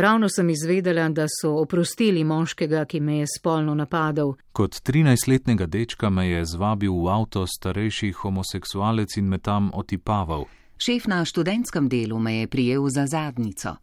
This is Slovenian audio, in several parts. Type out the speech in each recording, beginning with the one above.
Ravno sem izvedela, da so oprostili moškega, ki me je spolno napadal. Kot 13-letnega dečka me je zvabil v avto starejši homoseksualec in me tam otipaval. Šef na študentskem delu me je prijel za zadnico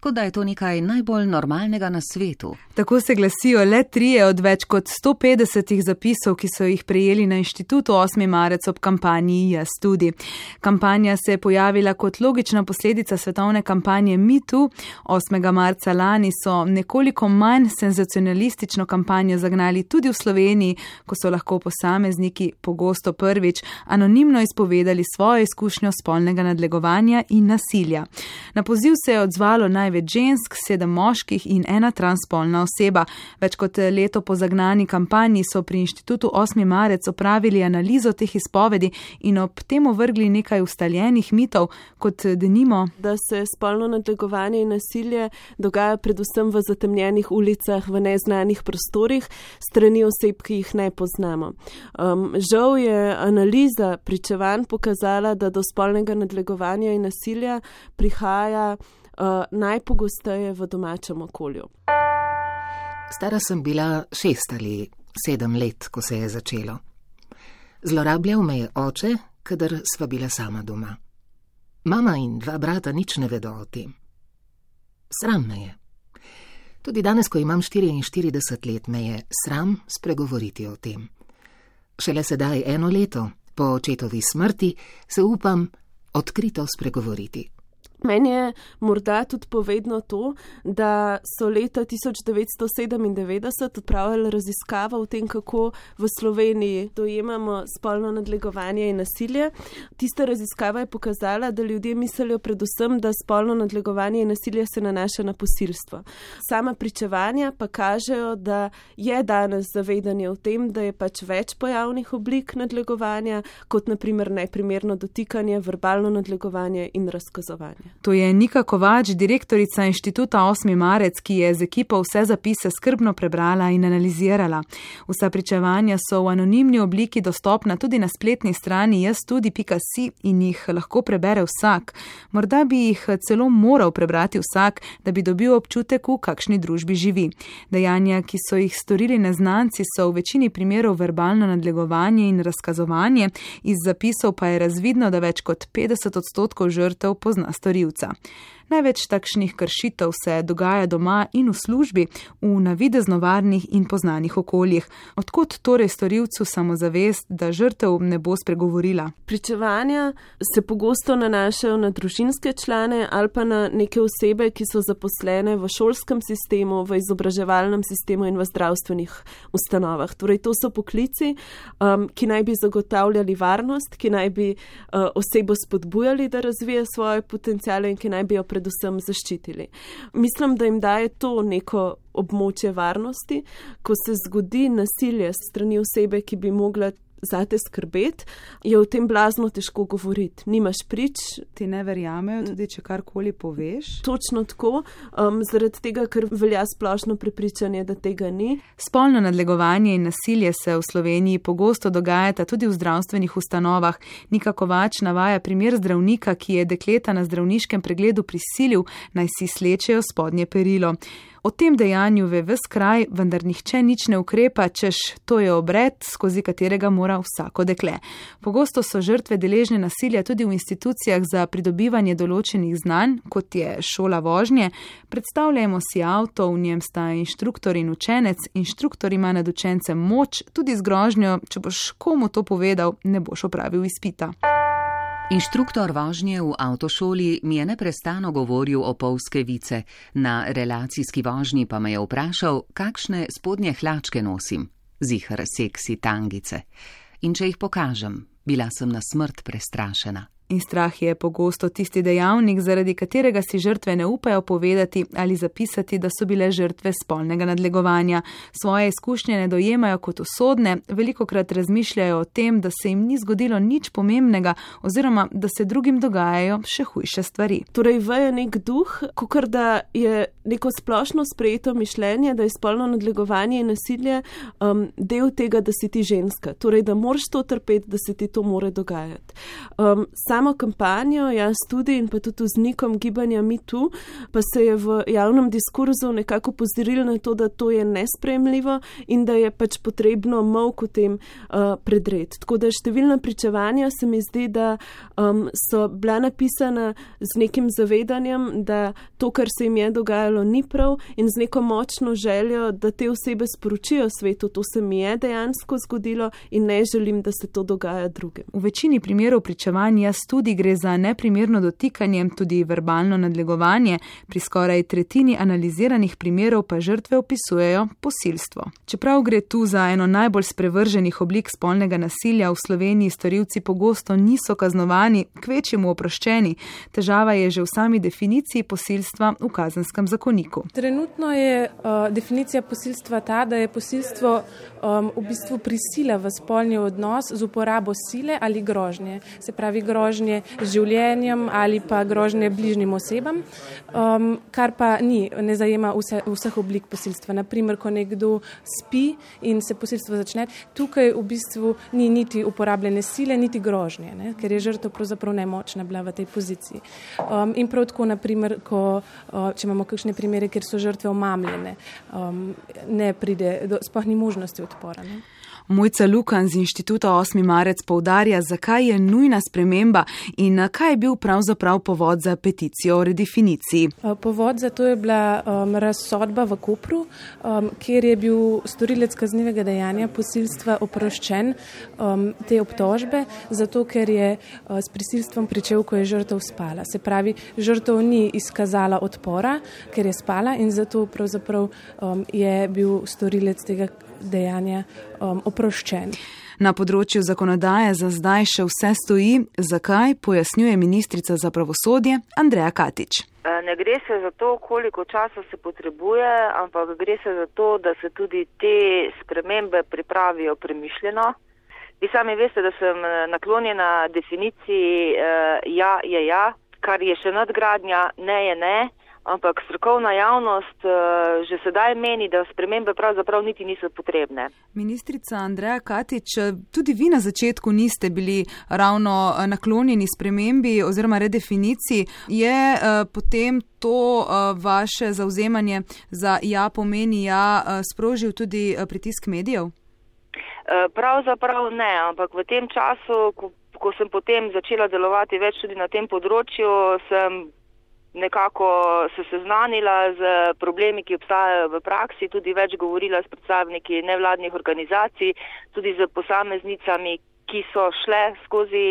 kot da je to nekaj najbolj normalnega na svetu. Tako se glasijo le trije od več kot 150 zapisov, ki so jih prejeli na inštitutu 8. marec ob kampanji Jaz tudi. Kampanja se je pojavila kot logična posledica svetovne kampanje MeToo. 8. marca lani so nekoliko manj senzacionalistično kampanjo zagnali tudi v Sloveniji, ko so lahko posamezniki pogosto prvič anonimno izpovedali svojo izkušnjo spolnega nadlegovanja in nasilja. Na poziv se je odzvalo naj največ žensk, sedem moških in ena transpolna oseba. Več kot leto po zagnani kampanji so pri inštitutu 8. marec opravili analizo teh izpovedi in ob tem ovrgli nekaj ustaljenih mitov, kot denimo, da se spolno nadlegovanje in nasilje dogaja predvsem v zatemnjenih ulicah, v neznanih prostorih, strani oseb, ki jih ne poznamo. Um, žal je analiza pričevanj pokazala, da do spolnega nadlegovanja in nasilja prihaja uh, najpogosteje v domačem okolju. Stara sem bila šest ali sedem let, ko se je začelo. Zlorabljal me je oče, kadar sva bila sama doma. Mama in dva brata nič ne vedo o tem. Sram me je. Tudi danes, ko imam 44 let, me je sram spregovoriti o tem. Šele sedaj, eno leto po očetovi smrti, se upam odkrito spregovoriti. Meni je morda tudi povedno to, da so leta 1997 odpravili raziskavo o tem, kako v Sloveniji dojemamo spolno nadlegovanje in nasilje. Tista raziskava je pokazala, da ljudje mislijo predvsem, da spolno nadlegovanje in nasilje se nanaša na posilstvo. Sama pričevanja pa kažejo, da je danes zavedanje o tem, da je pač več pojavnih oblik nadlegovanja, kot naprimer neprimerno dotikanje, verbalno nadlegovanje in razkazovanje. To je Nika Kovač, direktorica inštituta 8. marec, ki je z ekipo vse zapise skrbno prebrala in analizirala. Vsa pričevanja so v anonimni obliki dostopna tudi na spletni strani jaztudi.si in jih lahko prebere vsak. Morda bi jih celo moral prebrati vsak, da bi dobil občutek, v kakšni družbi živi. Dejanja, ki so jih storili neznanci, so v večini primerov verbalno nadlegovanje in razkazovanje, iz zapisov pa je razvidno, da več kot 50 odstotkov žrtev pozna storitev storilca. Največ takšnih kršitev se dogaja doma in v službi, v navidezno varnih in poznanih okoljih. Odkot torej storilcu samozavest, da žrtev ne bo spregovorila? Pričevanja se pogosto nanašajo na družinske člane ali pa na neke osebe, ki so zaposlene v šolskem sistemu, v izobraževalnem sistemu in v zdravstvenih ustanovah. Torej, to so poklici, um, ki naj bi zagotavljali varnost, ki naj bi uh, osebo spodbujali, da razvije svoje potencijale in ki naj bi jo predstavljali predvsem zaščitili. Mislim, da jim daje to neko območje varnosti, ko se zgodi nasilje strani osebe, ki bi mogla zate skrbeti, je v tem blazno težko govoriti. Nimaš prič. Ti ne verjamejo, tudi če karkoli poveš. Točno tako, um, zaradi tega, ker velja splošno prepričanje, da tega ni. Spolno nadlegovanje in nasilje se v Sloveniji pogosto dogajata tudi v zdravstvenih ustanovah. Nika Kovač navaja primer zdravnika, ki je dekleta na zdravniškem pregledu prisilil, naj si slečejo spodnje perilo. O tem dejanju ve ves kraj, vendar nihče nič ne ukrepa, češ to je obred, skozi katerega mora vsako dekle. Pogosto so žrtve deležne nasilja tudi v institucijah za pridobivanje določenih znanj, kot je šola vožnje. Predstavljajmo si avto, v njem sta inštruktor in učenec, inštruktor ima nad učencem moč, tudi z grožnjo, če boš komu to povedal, ne boš opravil izpita. Inštruktor vožnje v avtošoli mi je neprestano govoril o polske vice, na relacijski vožnji pa me je vprašal, kakšne spodnje hlačke nosim, zihar seksi tangice. In če jih pokažem, bila sem na smrt prestrašena. In strah je pogosto tisti dejavnik, zaradi katerega si žrtve ne upajo povedati ali zapisati, da so bile žrtve spolnega nadlegovanja. Svoje izkušnje ne dojemajo kot usodne, veliko krat razmišljajo o tem, da se jim ni zgodilo nič pomembnega oziroma da se drugim dogajajo še hujše stvari. Torej, veje nek duh, kot da je neko splošno sprejeto mišljenje, da je spolno nadlegovanje in nasilje um, del tega, da si ti ženska. Torej, da moraš to trpeti, da se ti to more dogajati. Um, samo kampanjo, jaz tudi in pa tudi z nikom gibanja tu, pa se je v javnem diskurzu nekako pozoril na to, da to je nespremljivo in da je pač potrebno v tem uh, predred. Tako da številna pričevanja se mi zdi, da um, so bila napisana z nekim zavedanjem, da to, kar se jim je dogajalo, ni prav in z neko močno željo, da te osebe sporočijo svetu, to se mi je dejansko zgodilo in ne želim, da se to dogaja drugim. V večini primerov pričevanja tudi gre za neprimerno dotikanje, tudi verbalno nadlegovanje, pri skoraj tretjini analiziranih primerov pa žrtve opisujejo posilstvo. Čeprav gre tu za eno najbolj sprevrženih oblik spolnega nasilja, v Sloveniji storilci pogosto niso kaznovani, kvečjemu oproščeni. Težava je že v sami definiciji posilstva v kazenskem zakoniku. Trenutno je uh, definicija posilstva ta, da je posilstvo um, v bistvu prisila v spolni odnos z uporabo sile ali grožnje. Se pravi grožnje z življenjem ali pa grožnje bližnjim osebam, um, kar pa ni, ne zajema vse, vseh oblik posilstva. Naprimer, ko nekdo spi in se posilstvo začne, tukaj v bistvu ni niti uporabljene sile, niti grožnje, ne? ker je žrtev pravzaprav nemočna bila v tej poziciji. Um, in prav tako, naprimer, ko, uh, če imamo kakšne primere, kjer so žrtve omamljene, um, ne pride, sploh ni možnosti odpora. Ne? Mojca Lukan z inštituta 8. marec povdarja, zakaj je nujna sprememba in kaj je bil pravzaprav povod za peticijo o redefiniciji. Povod za to je bila um, razsodba v Kopru, um, kjer je bil storilec kaznivega dejanja posilstva oproščen um, te obtožbe, zato ker je uh, s prisilstvom pričel, ko je žrtev spala. Se pravi, žrtev ni izkazala odpora, ker je spala in zato pravzaprav um, je bil storilec tega dejanja um, oproščen. Na področju zakonodaje za zdaj še vse stoji, zakaj pojasnjuje ministrica za pravosodje Andreja Katič. E, ne gre se za to, koliko časa se potrebuje, ampak gre se za to, da se tudi te spremembe pripravijo premišljeno. Vi sami veste, da sem e, naklonjena definiciji uh, ja je ja, kar je še nadgradnja, ne je ne ampak strokovna javnost uh, že sedaj meni, da spremembe pravzaprav niti niso potrebne. Ministrica Andreja Katič, tudi vi na začetku niste bili ravno eh, naklonjeni spremembi oziroma redefiniciji. Je potem to vaše zauzemanje za ja pomeni ja sprožil tudi pritisk medijev? Pravzaprav ne, ampak v tem času, ko, ko sem potem začela delovati več tudi na tem področju, sem nekako se seznanila z problemi, ki obstajajo v praksi, tudi več govorila s predstavniki nevladnih organizacij, tudi z posameznicami, ki so šle skozi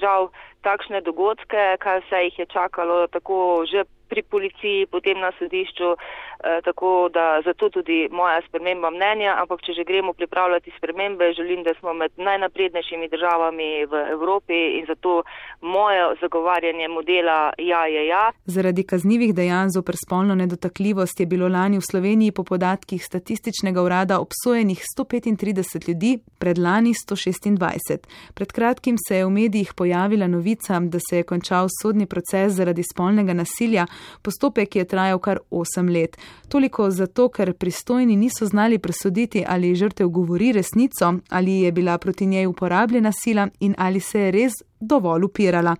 žal takšne dogodke, kaj vse jih je čakalo tako že pri policiji, potem na sodišču, eh, tako da zato tudi moja sprememba mnenja, ampak če že gremo pripravljati spremembe, želim, da smo med najnaprednejšimi državami v Evropi in zato moje zagovarjanje modela ja je ja. Zaradi kaznjivih dejanj zoper spolno nedotakljivost je bilo lani v Sloveniji po podatkih statističnega urada obsojenih 135 ljudi, predlani 126. Pred kratkim se je v medijih pojavila novica, da se je končal sodni proces zaradi spolnega nasilja, Postopek je trajal kar 8 let. Toliko zato, ker pristojni niso znali presoditi, ali žrtev govori resnico, ali je bila proti njej uporabljena sila in ali se je res dovolj upirala.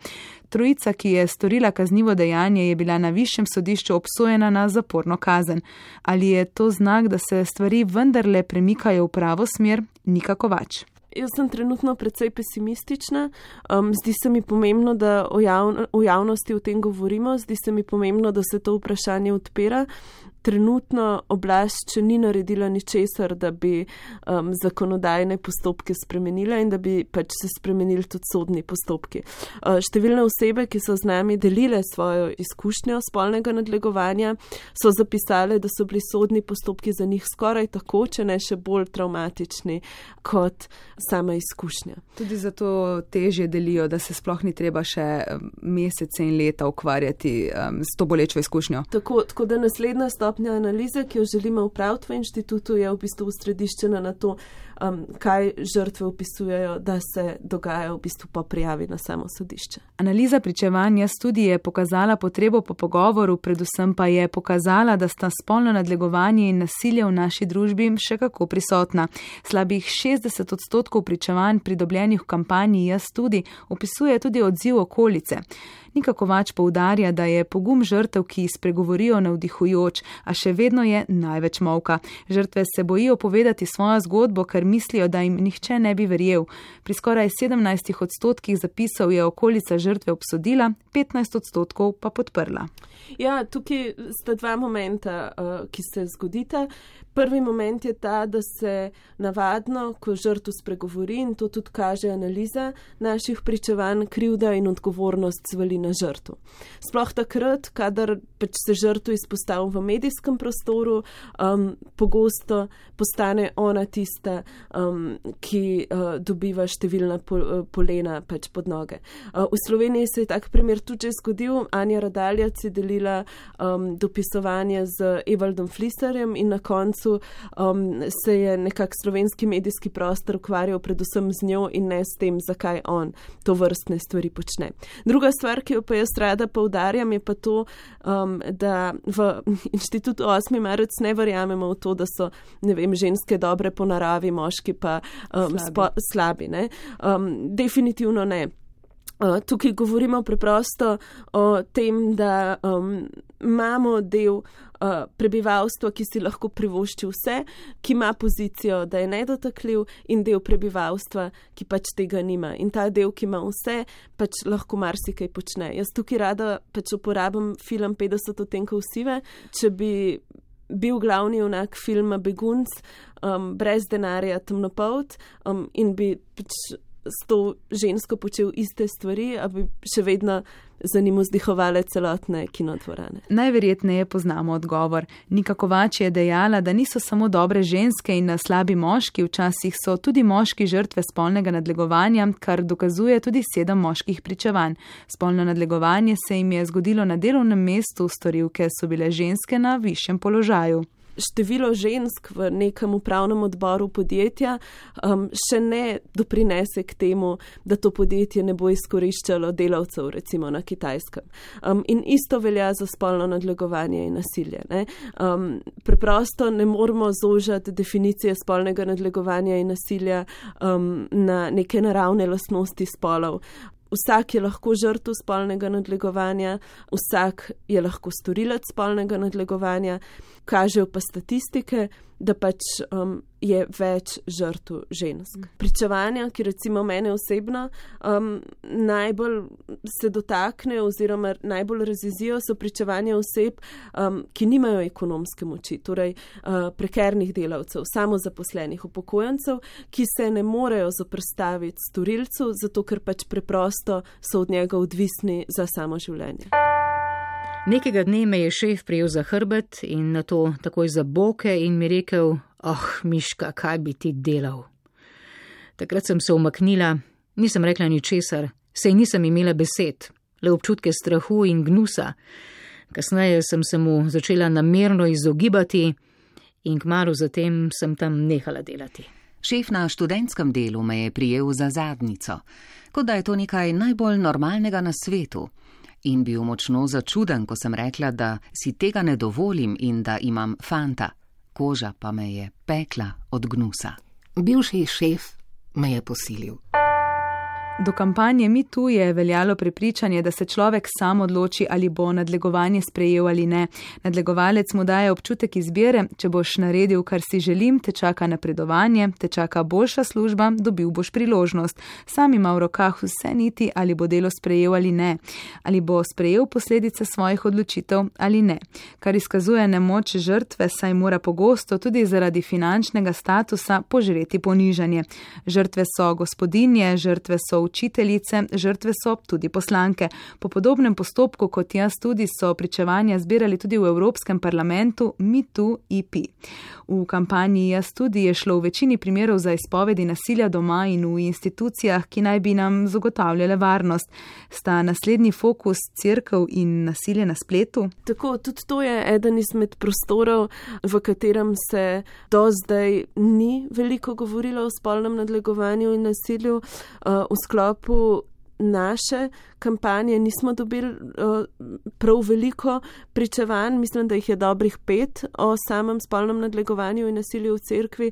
Trojica, ki je storila kaznivo dejanje, je bila na višjem sodišču obsojena na zaporno kazen. Ali je to znak, da se stvari vendarle premikajo v pravo smer, nikako več. Jaz sem trenutno precej pesimistična. Um, zdi se mi pomembno, da o, javno, o javnosti o tem govorimo, zdi se mi pomembno, da se to vprašanje odpira trenutno oblast še ni naredila ničesar, da bi um, zakonodajne postopke spremenila in da bi pač se spremenili tudi sodni postopki. Uh, številne osebe, ki so z nami delile svojo izkušnjo spolnega nadlegovanja, so zapisale, da so bili sodni postopki za njih skoraj tako, če ne še bolj traumatični kot sama izkušnja. Tudi zato težje delijo, da se sploh ni treba še um, mesece in leta ukvarjati um, s to bolečo izkušnjo. Tako, tako da naslednja stopnja stopnja analize, ki jo želimo upraviti v inštitutu, je v bistvu usrediščena na to, um, kaj žrtve opisujejo, da se dogaja v bistvu po prijavi na samo sodišče. Analiza pričevanja študije je pokazala potrebo po pogovoru, predvsem pa je pokazala, da sta spolno nadlegovanje in nasilje v naši družbi še kako prisotna. Slabih 60 odstotkov pričevanj pridobljenih v kampanji Jaz tudi opisuje tudi odziv okolice. Nikako več poudarja, da je pogum žrtev, ki spregovorijo navdihujoč, a še vedno je največ molka. Žrtve se bojijo povedati svojo zgodbo, ker mislijo, da jim nihče ne bi verjel. Pri skoraj 17 odstotkih zapisov je okolica žrtve obsodila, 15 odstotkov pa podprla. Ja, tukaj sta dva momenta, uh, ki se zgodita. Prvi moment je ta, da se navadno, ko žrtvo spregovori, in to tudi kaže analiza naših pričevanj, krivda in odgovornost zvali na žrtvo. Sploh takrat, kadar pač se žrtvo izpostavlja v medijskem prostoru, um, pogosto postane ona tista, um, ki uh, dobiva številna pol, uh, polena pač pod noge. Uh, v Sloveniji se je tak primer tudi zgodil. Anja Radaljac je delila um, dopisovanje z Evaldom Flisarjem in na koncu um, se je nekak slovenski medijski prostor ukvarjal predvsem z njo in ne s tem, zakaj on to vrstne stvari počne. Druga stvar, ki jo pa jaz rada poudarjam, je pa to, um, da v inštitutu 8. marec ne verjamemo v to, da so, ne vem, ženske dobre po naravi, moški pa um, slabi. Spo, slabi um, definitivno ne. Uh, tukaj govorimo preprosto o tem, da um, imamo del uh, prebivalstva, ki si lahko privošči vse, ki ima pozicijo, da je nedotakljiv, in del prebivalstva, ki pač tega nima. In ta del, ki ima vse, pač lahko marsikaj počne. Jaz tukaj rada pač uporabim film 50 odtenkov sive, če bi bil glavni unak filma Begunc, um, brez denarja, temnopolt um, in bi pač s to žensko počel iste stvari, a bi še vedno za njim vzdihovale celotne kinodvorane. Najverjetneje poznamo odgovor. Nikako vač je dejala, da niso samo dobre ženske in slabi moški, včasih so tudi moški žrtve spolnega nadlegovanja, kar dokazuje tudi sedem moških pričevanj. Spolno nadlegovanje se jim je zgodilo na delovnem mestu, storilke so bile ženske na višjem položaju število žensk v nekem upravnem odboru podjetja um, še ne doprinese k temu, da to podjetje ne bo izkoriščalo delavcev, recimo na kitajskem. Um, in isto velja za spolno nadlegovanje in nasilje. Ne? Um, preprosto ne moramo zožati definicije spolnega nadlegovanja in nasilja um, na neke naravne lastnosti spolov. Vsak je lahko žrtev spolnega nadlegovanja, vsak je lahko storilec spolnega nadlegovanja. Kažejo pa statistike, da pač um, je več žrtv žensk. Mm. Pričevanja, ki recimo mene osebno um, najbolj se dotakne oziroma najbolj razizijo, so pričevanja oseb, um, ki nimajo ekonomske moči, torej uh, prekernih delavcev, samozaposlenih upokojencev, ki se ne morejo zoprstaviti storilcu, zato ker pač preprosto so od njega odvisni za samo življenje. Nekega dne me je šef prijel za hrbet in na to takoj za boke in mi rekel: Oh, Miška, kaj bi ti delal? Takrat sem se umaknila, nisem rekla ničesar, sej nisem imela besed, le občutke strahu in gnusa. Kasneje sem se mu začela namerno izogibati in kmalo zatem sem tam nehala delati. Šef na študentskem delu me je prijel za zadnico, kot da je to nekaj najbolj normalnega na svetu in bil močno začuden, ko sem rekla, da si tega ne dovolim in da imam fanta, koža pa me je pekla od gnusa. Bivši šef me je posilil. Do kampanje Mi tu je veljalo prepričanje, da se človek sam odloči, ali bo nadlegovanje sprejel ali ne. Nadlegovalec mu daje občutek izbire, če boš naredil, kar si želim, te čaka napredovanje, te čaka boljša služba, dobil boš priložnost. Sam ima v rokah vse niti, ali bo delo sprejel ali ne, ali bo sprejel posledice svojih odločitev ali ne. Kar izkazuje nemoč žrtve, saj mora pogosto tudi zaradi finančnega statusa požreti ponižanje. Žrtve so gospodinje, žrtve so učiteljice, žrtve so tudi poslanke. Po podobnem postopku kot jaz tudi so pričevanja zbirali tudi v Evropskem parlamentu MeToo-EP. V kampanji jaz tudi je šlo v večini primerov za izpovedi nasilja doma in v institucijah, ki naj bi nam zagotavljale varnost. Sta naslednji fokus crkv in nasilje na spletu? Tako, tudi to je eden izmed prostorov, v katerem se do zdaj ni veliko govorilo o spolnem nadlegovanju in nasilju uh, sklopu naše kampanje nismo dobili prav veliko pričevanj, mislim, da jih je dobrih pet o samem spolnem nadlegovanju in nasilju v cerkvi.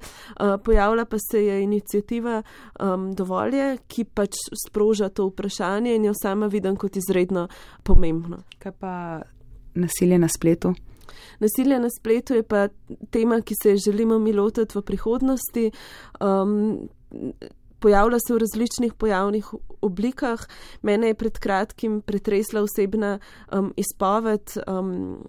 Pojavila pa se je inicijativa um, Dovolje, ki pač sproža to vprašanje in jo sama vidim kot izredno pomembno. Kaj pa nasilje na spletu? Nasilje na spletu je pa tema, ki se želimo mi lotiti v prihodnosti. Um, pojavlja se v različnih pojavnih oblikah. Mene je pred kratkim pretresla osebna um, izpoved um,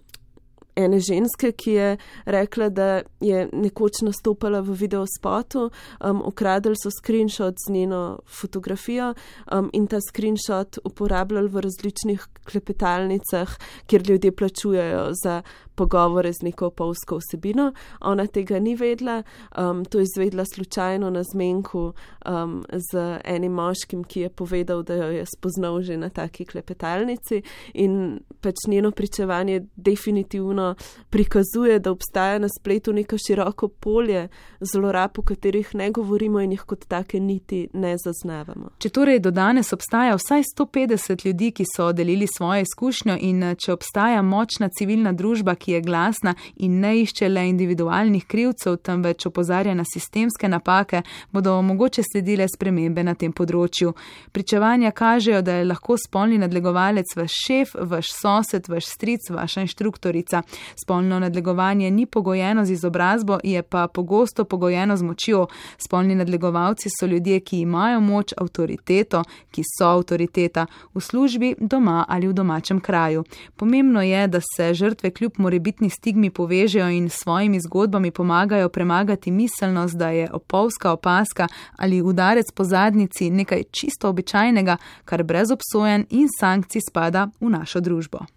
ene ženske, ki je rekla, da je nekoč nastopala v videospotu, um, ukradli so screenshot z njeno fotografijo um, in ta screenshot uporabljali v različnih klepetalnicah, kjer ljudje plačujejo za pogovore z neko polsko vsebino. Ona tega ni vedla, um, to je izvedla slučajno na zmenku um, z enim moškim, ki je povedal, da jo je spoznal že na taki klepetalnici in pač njeno pričevanje definitivno prikazuje, da obstaja na spletu neko široko polje zlorab, o katerih ne govorimo in jih kot take niti ne zaznavamo. Če torej do danes obstaja vsaj 150 ljudi, ki so delili svojo izkušnjo in če obstaja močna civilna družba, ki je glasna in ne išče le individualnih krivcev, temveč opozarja na sistemske napake, bodo mogoče sledile spremembe na tem področju. Pričevanja kažejo, da je lahko spolni nadlegovalec vaš šef, vaš sosed, vaš stric, vaša inštruktorica. Spolno nadlegovanje ni pogojeno z izobrazbo, je pa pogosto pogojeno z močjo. Spolni nadlegovalci so ljudje, ki imajo moč, avtoriteto, ki so avtoriteta v službi, doma ali v domačem kraju. Pomembno je, da se žrtve kljub morebitnim morebitni stigmi povežejo in s svojimi zgodbami pomagajo premagati miselnost, da je opolska opaska ali udarec po zadnici nekaj čisto običajnega, kar brez obsojen in sankcij spada v našo družbo.